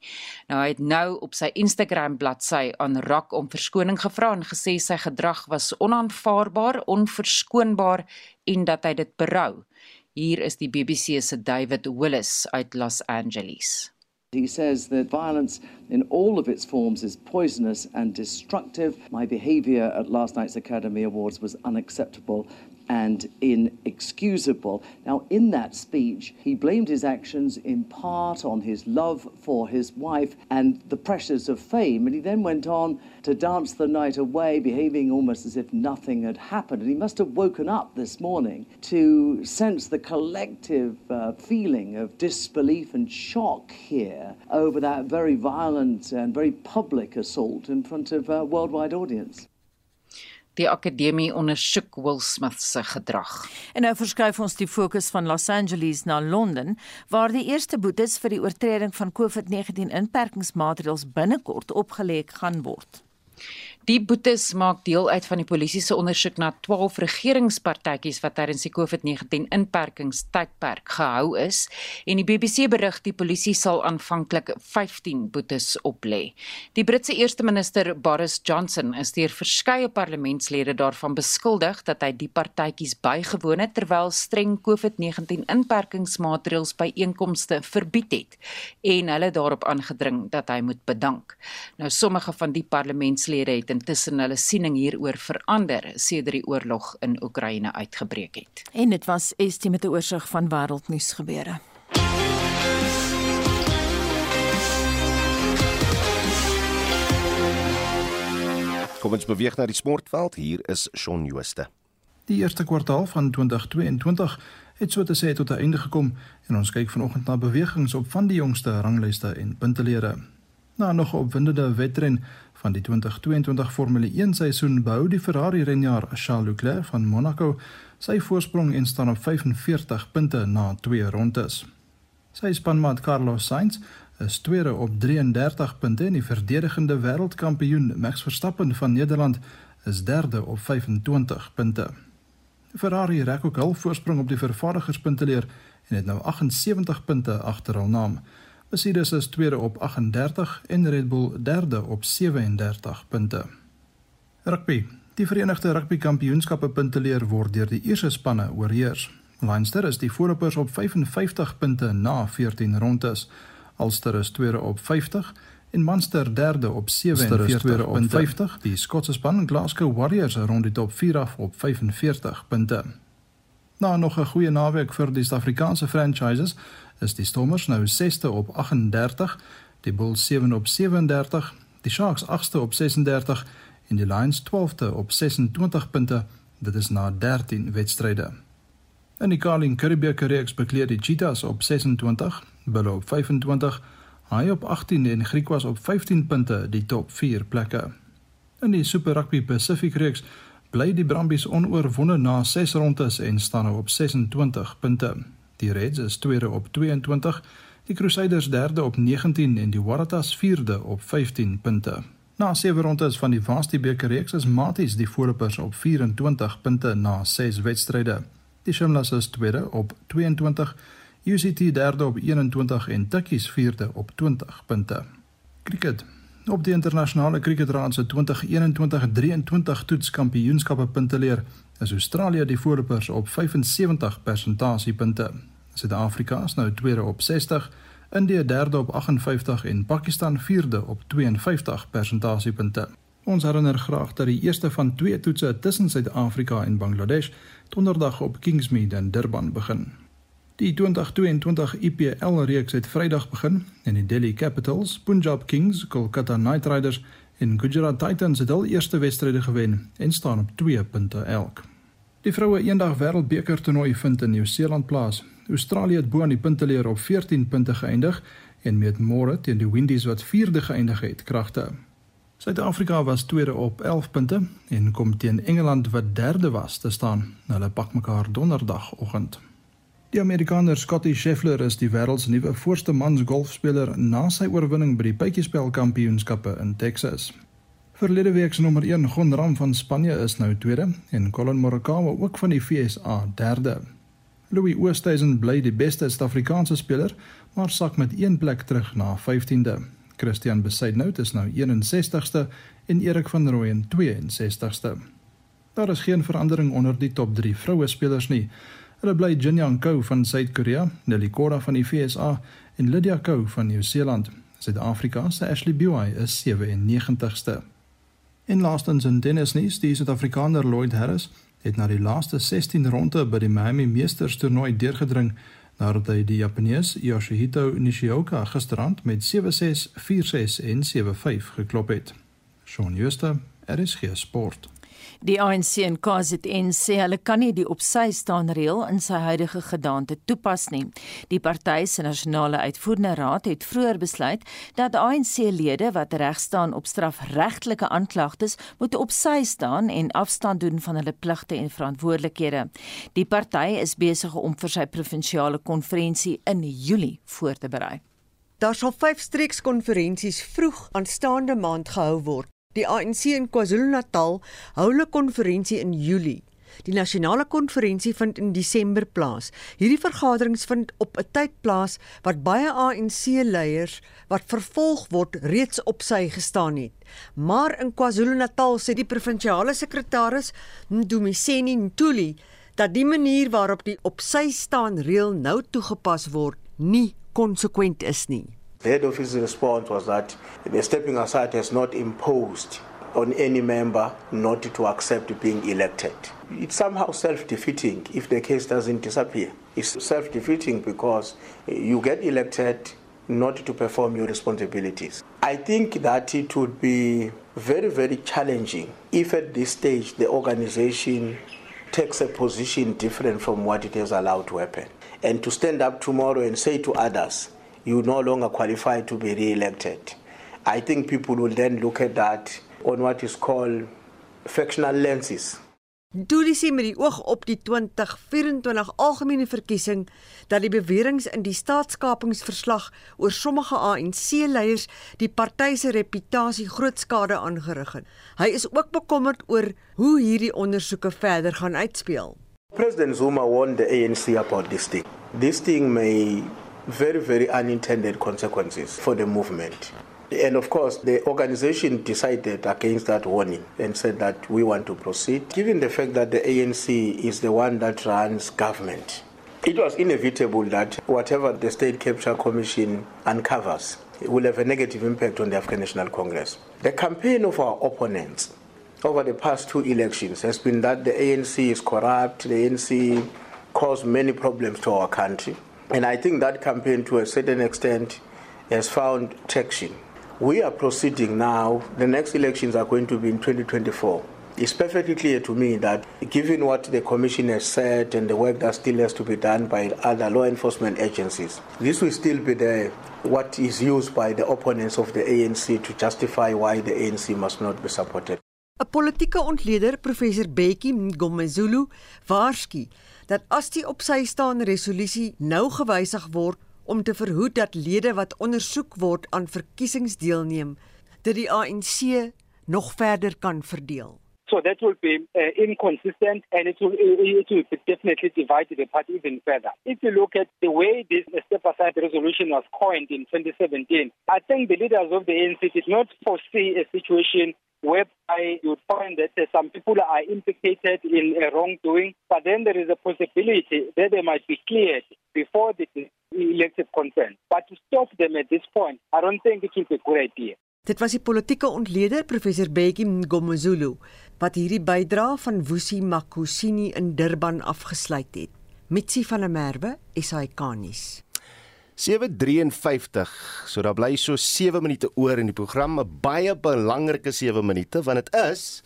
Nou hy het nou op sy Instagram bladsy aan Rock om verskoning gevra en gesê sy gedrag was onaanvaarbaar, onverskoonbaar en dat hy dit berou. Hier is die BBC se David Willis uit Los Angeles. He says that violence in all of its forms is poisonous and destructive. My behavior at last night's Academy Awards was unacceptable and inexcusable. Now, in that speech, he blamed his actions in part on his love for his wife and the pressures of fame. And he then went on to dance the night away, behaving almost as if nothing had happened. And he must have woken up this morning to sense the collective uh, feeling of disbelief and shock here over that very violent and very public assault in front of a worldwide audience. Die akademie ondersoek Will Smith se gedrag. En nou verskuif ons die fokus van Los Angeles na Londen, waar die eerste boetes vir die oortreding van COVID-19 inperkingsmaatreëls binnekort opgelê gaan word. Die boetes maak deel uit van die polisie se ondersoek na 12 regeringspartytjies wat tydens die COVID-19 inperkingstydperk gehou is en die BBC berig die polisie sal aanvanklik 15 boetes oplê. Die Britse eerste minister Boris Johnson is deur verskeie parlementslede daarvan beskuldig dat hy die partytjies bygewoon het terwyl streng COVID-19 inperkingsmaatreëls by einkomste verbied het en hulle daarop aangedring dat hy moet bedank. Nou sommige van die parlementslede het intussen hulle siening hieroor verander sedert die oorlog in Oekraïne uitgebreek het. En dit was Estie met 'n oorsig van wêreldnuus gebeure. Kom ons beweeg na die sportveld. Hier is Shaun Jooste. Die eerste kwartaal van 2022 het so te sê tot 'n einde gekom en ons kyk vanoggend na bewegings op van die jongste ranglyste en puntelere. Na nog 'n opwindende wedren van die 2022 Formule 1 seisoen behou die Ferrari renjaer Charles Leclerc van Monaco sy voorsprong en staan op 45 punte na twee rondes. Sy spanmaat Carlos Sainz is tweede op 33 punte en die verdedigende wêreldkampioen Max Verstappen van Nederland is derde op 25 punte. Ferrari rek ook hul voorsprong op die vervaardigerspunteleer en het nou 78 punte agter hul naam. Mercedes is tweede op 38 en Red Bull derde op 37 punte. Rugby. Die Verenigde Rugby Kampioenskappe punteleer word deur die eerste spanne oorheers. Leinster is die voorlopers op 55 punte na 14 rondes. Ulster is tweede op 50 en Munster derde op 47 op 50. Die Skotse span Glasgow Warriors rond die top 4 af op 45 punte. Na nog 'n goeie naweek vir die Suid-Afrikaanse franchises is die Stormers nou 6ste op 38, die Bulls 7 op 37, die Sharks 8ste op 36 en die Lions 12ste op 26 punte. Dit is na 13 wedstryde. In die Carling Curriebeeker reeks bekleed die Cheetahs op 26, Bulle op 25, Haai op 18 en Griquas op 15 punte die top 4 plekke. In die Super Rugby Pacific reeks bly die Brumbies onoorwonde na 6 rondes en staan nou op 26 punte. Die Reds is tweede op 22, die Crusaders derde op 19 en die Waratahs vierde op 15 punte. Na 7 rondes van die Varsity beker reeks is Maties die voorlopers op 24 punte na 6 wedstryde. Die Shimlas is tweede op 22 UCT derde op 21 en Tikkies vierde op 20 punte. Cricket. Op die internasionale cricketraad se 2021-23 toetskampioenskappe punteleer is Australië die voorlopers op 75 persentasiepunte. Suid-Afrika is nou tweede op 60, Indië derde op 58 en Pakistan vierde op 52 persentasiepunte. Ons herinner graag dat die eerste van twee toetse tussen Suid-Afrika en Bangladesh donderdag op Kingsmead in Durban begin. Die 2022 IPL reeks het Vrydag begin en die Delhi Capitals, Punjab Kings, Kolkata Knight Riders en Gujarat Titans het al eerste wedstryde gewen en staan op 2 punte elk. Die vroue eendag wêreldbeker toernooi vind in Nieu-Seeland plaas. Australië het bo aan die punteleer op 14 punte geëindig en met môre teen die Windies wat vierde geëindig het kragte. Suid-Afrika was tweede op 11 punte en kom teen Engeland wat derde was te staan. Hulle pak mekaar donderdagoggend. Die Amerikaner Scottie Scheffler is die wêreld se nuwe voorste mans golfspeler na sy oorwinning by die Pytjiespel Kampioenskappe in Texas. Verlede week se nommer 1 Gon Ram van Spanje is nou tweede en Colin Morikawa ook van die VSA derde. Louis Oosthuizen bly die beste Suid-Afrikaanse speler, maar sak met een plek terug na 15de. Christian Besaidnout is nou 61ste en Erik van Rooyen 62ste. Daar is geen verandering onder die top 3 vroue spelers nie. Hulle bly Jin Young Ko van Suid-Korea, Nelly Korda van die VSA en Lydia Ko van Nieu-Seeland. Suid-Afrika se Ashley Buy is 97ste. En laastens in tennisnuus, die Suid-Afrikaner Lloyd Harris het na die laaste 16 ronde by die Miami Masters toernooi deurgedring nadat hy die Japanees Yoshihito Nishioka gisterand met 7-6, 4-6 en 7-5 geklop het. Shaun Schuster, RSG Sport. Die ANC en KZN sê hulle kan nie die opsy staan reël in sy huidige gedaante toepas nie. Die party se nasionale uitvoerende raad het vroeër besluit dat ANC-lede wat reg staan op strafregtelike aanklagtes moet opsy staan en afstand doen van hulle pligte en verantwoordelikhede. Die party is besig om vir sy provinsiale konferensie in Julie voor te berei. Daar sal 5 streekskonferensies vroeg aanstaande maand gehou word. Die ANC in KwaZulu-Natal hou 'n konferensie in Julie. Die nasionale konferensie vind in Desember plaas. Hierdie vergaderings vind op 'n tyd plaas wat baie ANC-leiers wat vervolg word reeds op sy gestaan het. Maar in KwaZulu-Natal sê die provinsiale sekretaris, Ndumiseni Ntuli, dat die manier waarop die op sy staan reël nou toegepas word, nie konsekwent is nie. The head office's response was that the stepping aside has not imposed on any member not to accept being elected. It's somehow self defeating if the case doesn't disappear. It's self defeating because you get elected not to perform your responsibilities. I think that it would be very, very challenging if at this stage the organization takes a position different from what it has allowed to happen. And to stand up tomorrow and say to others, you no longer qualify to be re-elected. I think people will then look at that on what is called factional lenses. Doelie sê met die oog op die 2024 algemene verkiesing dat die beweringe in die staatskapingsverslag oor sommige ANC-leiers die party se reputasie groot skade aangerig het. Hy is ook bekommerd oor hoe hierdie ondersoeke verder gaan uitspeel. President Zuma warned the ANC about this thing. This thing may very very unintended consequences for the movement. And of course, the organization decided against that warning and said that we want to proceed. Given the fact that the ANC is the one that runs government, it was inevitable that whatever the State Capture Commission uncovers will have a negative impact on the African National Congress. The campaign of our opponents over the past two elections has been that the ANC is corrupt, the ANC caused many problems to our country. And I think that campaign, to a certain extent, has found traction. We are proceeding now. The next elections are going to be in 2024. It's perfectly clear to me that given what the Commission has said and the work that still has to be done by other law enforcement agencies, this will still be the what is used by the opponents of the ANC to justify why the ANC must not be supported. 'n Politieke ontleder, professor Bekkie Mngomezulu, waarsku dat as die op sy staande resolusie nou gewysig word, om te verhoed dat lede wat ondersoek word aan verkiesings deelneem, dat die ANC nog verder kan verdeel. So that will be uh, inconsistent and it will, it will definitely divide the party even further. If you look at the way this step aside resolution was coined in 2017, I think the leaders of the ANC did not foresee a situation whereby you would find that uh, some people are implicated in a wrongdoing, but then there is a possibility that they might be cleared before the elective consent. But to stop them at this point, I don't think it is a good idea. Dit was die politieke ontleder professor Bekkie wat hierdie bydrae van Woesie Makosini in Durban afgesluit het. Mitsi van der Merwe, SAK-nuus. 7:53. So daar bly so 7 minute oor in die program, 'n baie belangrike 7 minute want dit is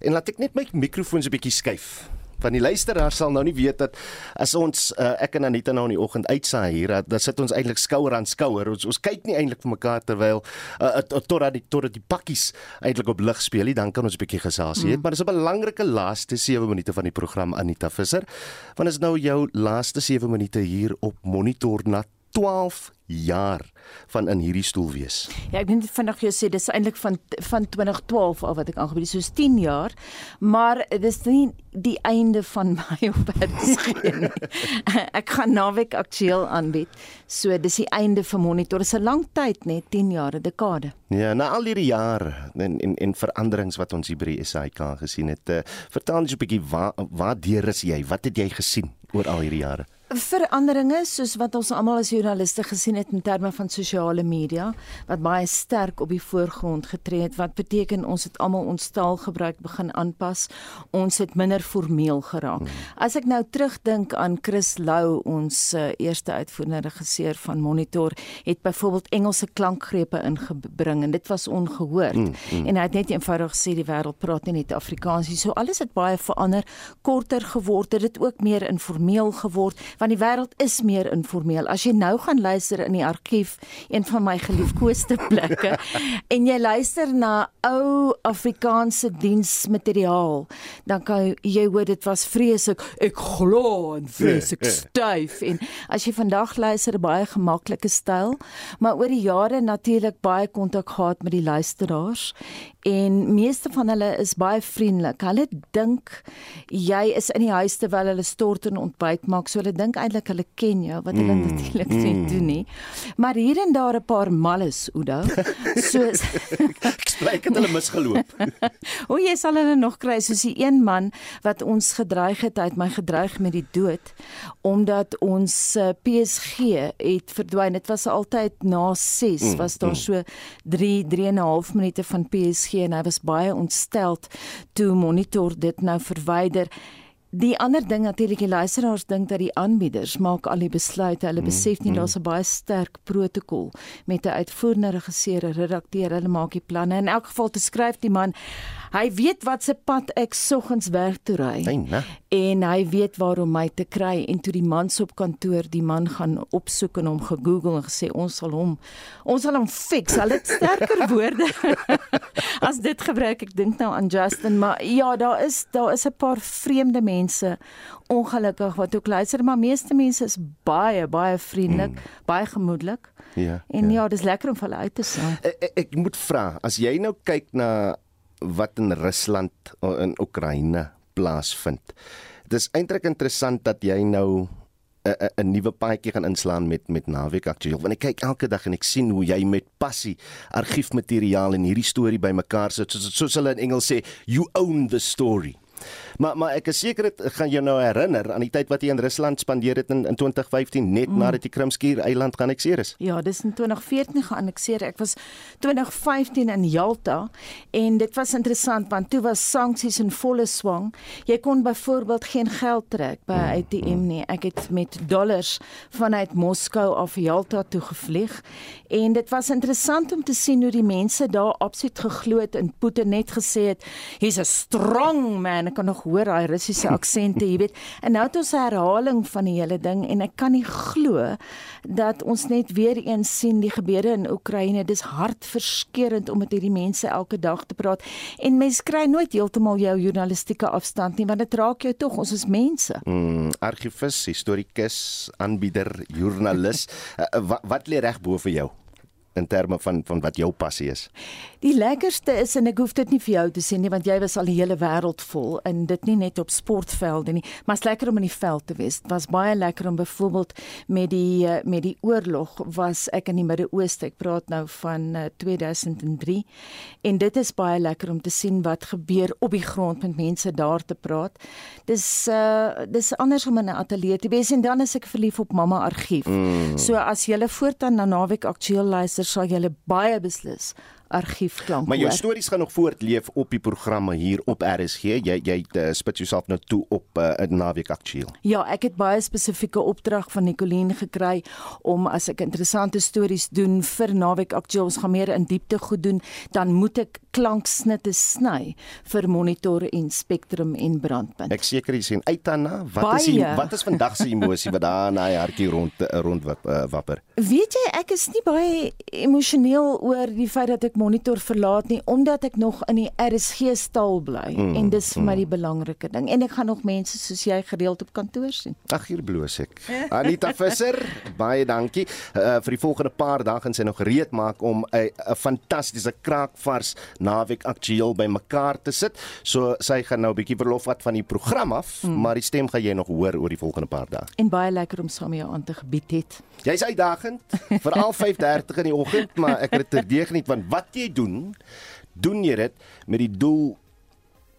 en laat ek net my mikrofoon so 'n bietjie skuif van die luisteraar sal nou nie weet dat as ons uh, ek en Anita nou in die oggend uitsaai hier dat, dat sit ons eintlik skouer aan skouer. Ons, ons kyk nie eintlik vir mekaar terwyl uh, totdat die totdat die pakkies eintlik op lig speel dan kan ons 'n bietjie gesels hier mm. maar dis 'n belangrike laaste 7 minute van die program Anita Visser. Want is nou jou laaste 7 minute hier op monitor na 12 jaar van in hierdie stoel wees. Ja, ek dink vandag jy sê dis eintlik van van 2012 af wat ek aangebied, soos 10 jaar, maar dis nie die einde van my op Bergsgeen. ek gaan naweek aktueel aanbied. So dis die einde vir monitor. Dis 'n lang tyd net 10 jaar, 'n dekade. Ja, na al hierdie jare en en en veranderings wat ons hier by die SAK gesien het, uh, vertel ons 'n bietjie waar waar deur is jy? Wat het jy gesien oor al hierdie jare? Veranderinge soos wat ons almal as joernaliste gesien het in terme van sosiale media wat baie sterk op die voorgrond getree het wat beteken ons het almal ons taalgebruik begin aanpas ons het minder formeel geraak hmm. as ek nou terugdink aan Chris Lou ons uh, eerste uitvoerende regisseur van Monitor het byvoorbeeld Engelse klankgrepe ingebring en dit was ongehoord hmm. Hmm. en hy het net eenvoudig gesê die wêreld praat nie net Afrikaans nie so alles het baie verander korter geword het dit ook meer informeel geword want die wêreld is meer informeel. As jy nou gaan luister in die argief, een van my geliefkoeste plekke, en jy luister na ou Afrikaanse diensmateriaal, dan kan jy hoor dit was vreeslik. Ek glo en vreeslik styf en as jy vandag luister, baie gemaklike styl, maar oor die jare natuurlik baie kontak gehad met die luisteraars en meeste van hulle is baie vriendelik. Hulle dink jy is in die huis terwyl hulle stort en ontbyt maak, so hulle dink eintlik hulle ken jou wat hulle mm, natuurlik mm. nie doen nie. Maar hier en daar 'n paar malles, Oudo. Soos ek spreek het hulle misgeloop. o, jy sal hulle nog kry soos die een man wat ons gedreig het, hy het my gedreig met die dood omdat ons uh, eh, PSG het verdwyn. Dit was altyd na 6 mm, was daar mm. so 3 3 en 'n half minute van PSG en hy was baie ontsteld toe monitor dit nou verwyder Die ander ding natuurlik die luisteraars dink dat die aanbieders maak al die besluite. Hulle Mm, besef nie mm. daar's 'n baie sterk protokol met 'n uitvoerende regisseur, 'n redakteur. Hulle maak die planne. In elk geval te skryf die man, hy weet wat se pad ek soggens werk toe ry. En hy weet waar om my te kry en toe die mans op kantoor die man gaan opsoek en hom gegoogel en gesê ons sal hom ons sal hom fix. Hulle het sterker woorde as dit gebruik. Ek dink nou aan Justin, maar ja, daar is daar is 'n paar vreemde mense ongelukkig wat ook luister, maar meeste mense is baie baie vriendelik, mm. baie gemoedelik. Ja. En ja, ja dis lekker om vir hulle uit te saai. Ek, ek, ek moet vra, as jy nou kyk na wat in Rusland of in Oekraïne plaasvind. Dis eintlik interessant dat jy nou 'n 'n nuwe paadjie gaan inslaan met met Naweek Aktueel. Want ek kyk elke dag en ek sien hoe jy met passie argiefmateriaal en hierdie storie bymekaar sit soos soos hulle in Engels sê, you own the story. Maar maar ek is seker dit gaan jou nou herinner aan die tyd wat jy in Rusland spandeer het in, in 2015 net mm. nadat die Krimskier eiland geannexeer is. Ja, dis in 2014 geannexeer. Ek was 2015 in Jalta en dit was interessant want toe was sanksies in volle swang. Jy kon byvoorbeeld geen geld trek by 'n ATM nie. Ek het met dollars vanuit Moskou af Jalta toe gevlieg en dit was interessant om te sien hoe die mense daar absoluut geglo het en Putin net gesê het, "He's a strong man." Ek kan nog hoor daai Russiese aksente, jy weet. En nou het ons 'n herhaling van die hele ding en ek kan nie glo dat ons net weer eens sien die gebeure in Oekraïne. Dis hartverskeurende om met hierdie mense elke dag te praat. En mense kry nooit heeltemal jou journalistieke afstand nie, want dit raak jou tog. Ons is mense. Mm, argivus, historikus, aanbieder, joernalis. uh, wat wat lê reg bo vir jou in terme van van wat jou passie is? Die lekkerste is en ek hoef dit nie vir jou te sê nie want jy was al die hele wêreld vol en dit nie net op sportvelde nie, maar dit is lekker om in die veld te wees. Dit was baie lekker om byvoorbeeld met die eh, met die oorlog was ek in die Midde-Ooste. Ek praat nou van uh, 2003 en dit is baie lekker om te sien wat gebeur op die grond met mense daar te praat. Dis uh dis anders om in 'n ateljee te wees en dan is ek verlief op Mamma Argief. Mm. So as jy voortaan na naweek aktueel luister, sal jy baie beslis argiefklank Maar jou hoor. stories gaan nog voortleef op die programme hier op RSG. Jy jy uh, spit jouself nou toe op 'n uh, naweek aktueel. Ja, ek het baie spesifieke opdrag van Nicoline gekry om as ek interessante stories doen vir naweek aktueel, ons gaan meer in diepte goed doen, dan moet ek klanksnitte sny vir monitor en spektrum en brandpunt. Ek seker jy sien uit daarna. Wat is die, Baie. wat is vandag se emosie wat daar in daai hartjie rond uh, rond wap, uh, wapper? Weet jy, ek is nie baie emosioneel oor die feit dat ek monitor verlaat nie, omdat ek nog in die RSG stal bly Mm, en dis vir my mm. die belangrike ding. En ek gaan nog mense soos jy gereeld op kantoor sien. Ag hier bloos ek. Anita Visser, baie dankie. Uh, vir die volgende paar dae gaan sy nog gereed maak om 'n fantastiese kraakvars naweek aktueel bymekaar te sit. So sy gaan nou 'n bietjie verlof vat van die program af, mm. maar die stem gaan jy nog hoor oor die volgende paar dae. En baie lekker om saam met jou aan te gebied het. Jy's uitdagend, veral 5:30 in die oggend, maar ek het dit terdege nie want wat jy doen, doen jy dit met die doel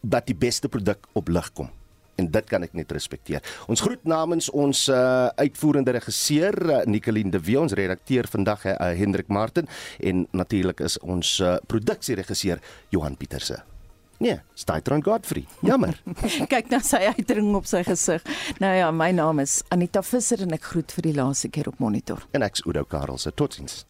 dat die beste produk op lig kom. En dit kan ek net respekteer. Ons groet namens ons uh, uitvoerende regisseur uh, Nicoline de Wee, ons redakteur vandag uh, Hendrik Martin en natuurlik is ons uh, produksieregisseur Johan Pieterse. Nee, Staitron Godfrey. Jammer. Kyk na sy uitdrukking op sy gesig. Nou ja, my naam is Anita Visser en ek groet vir die laaste keer op monitor. en ek's Udo Karelse. Totsiens.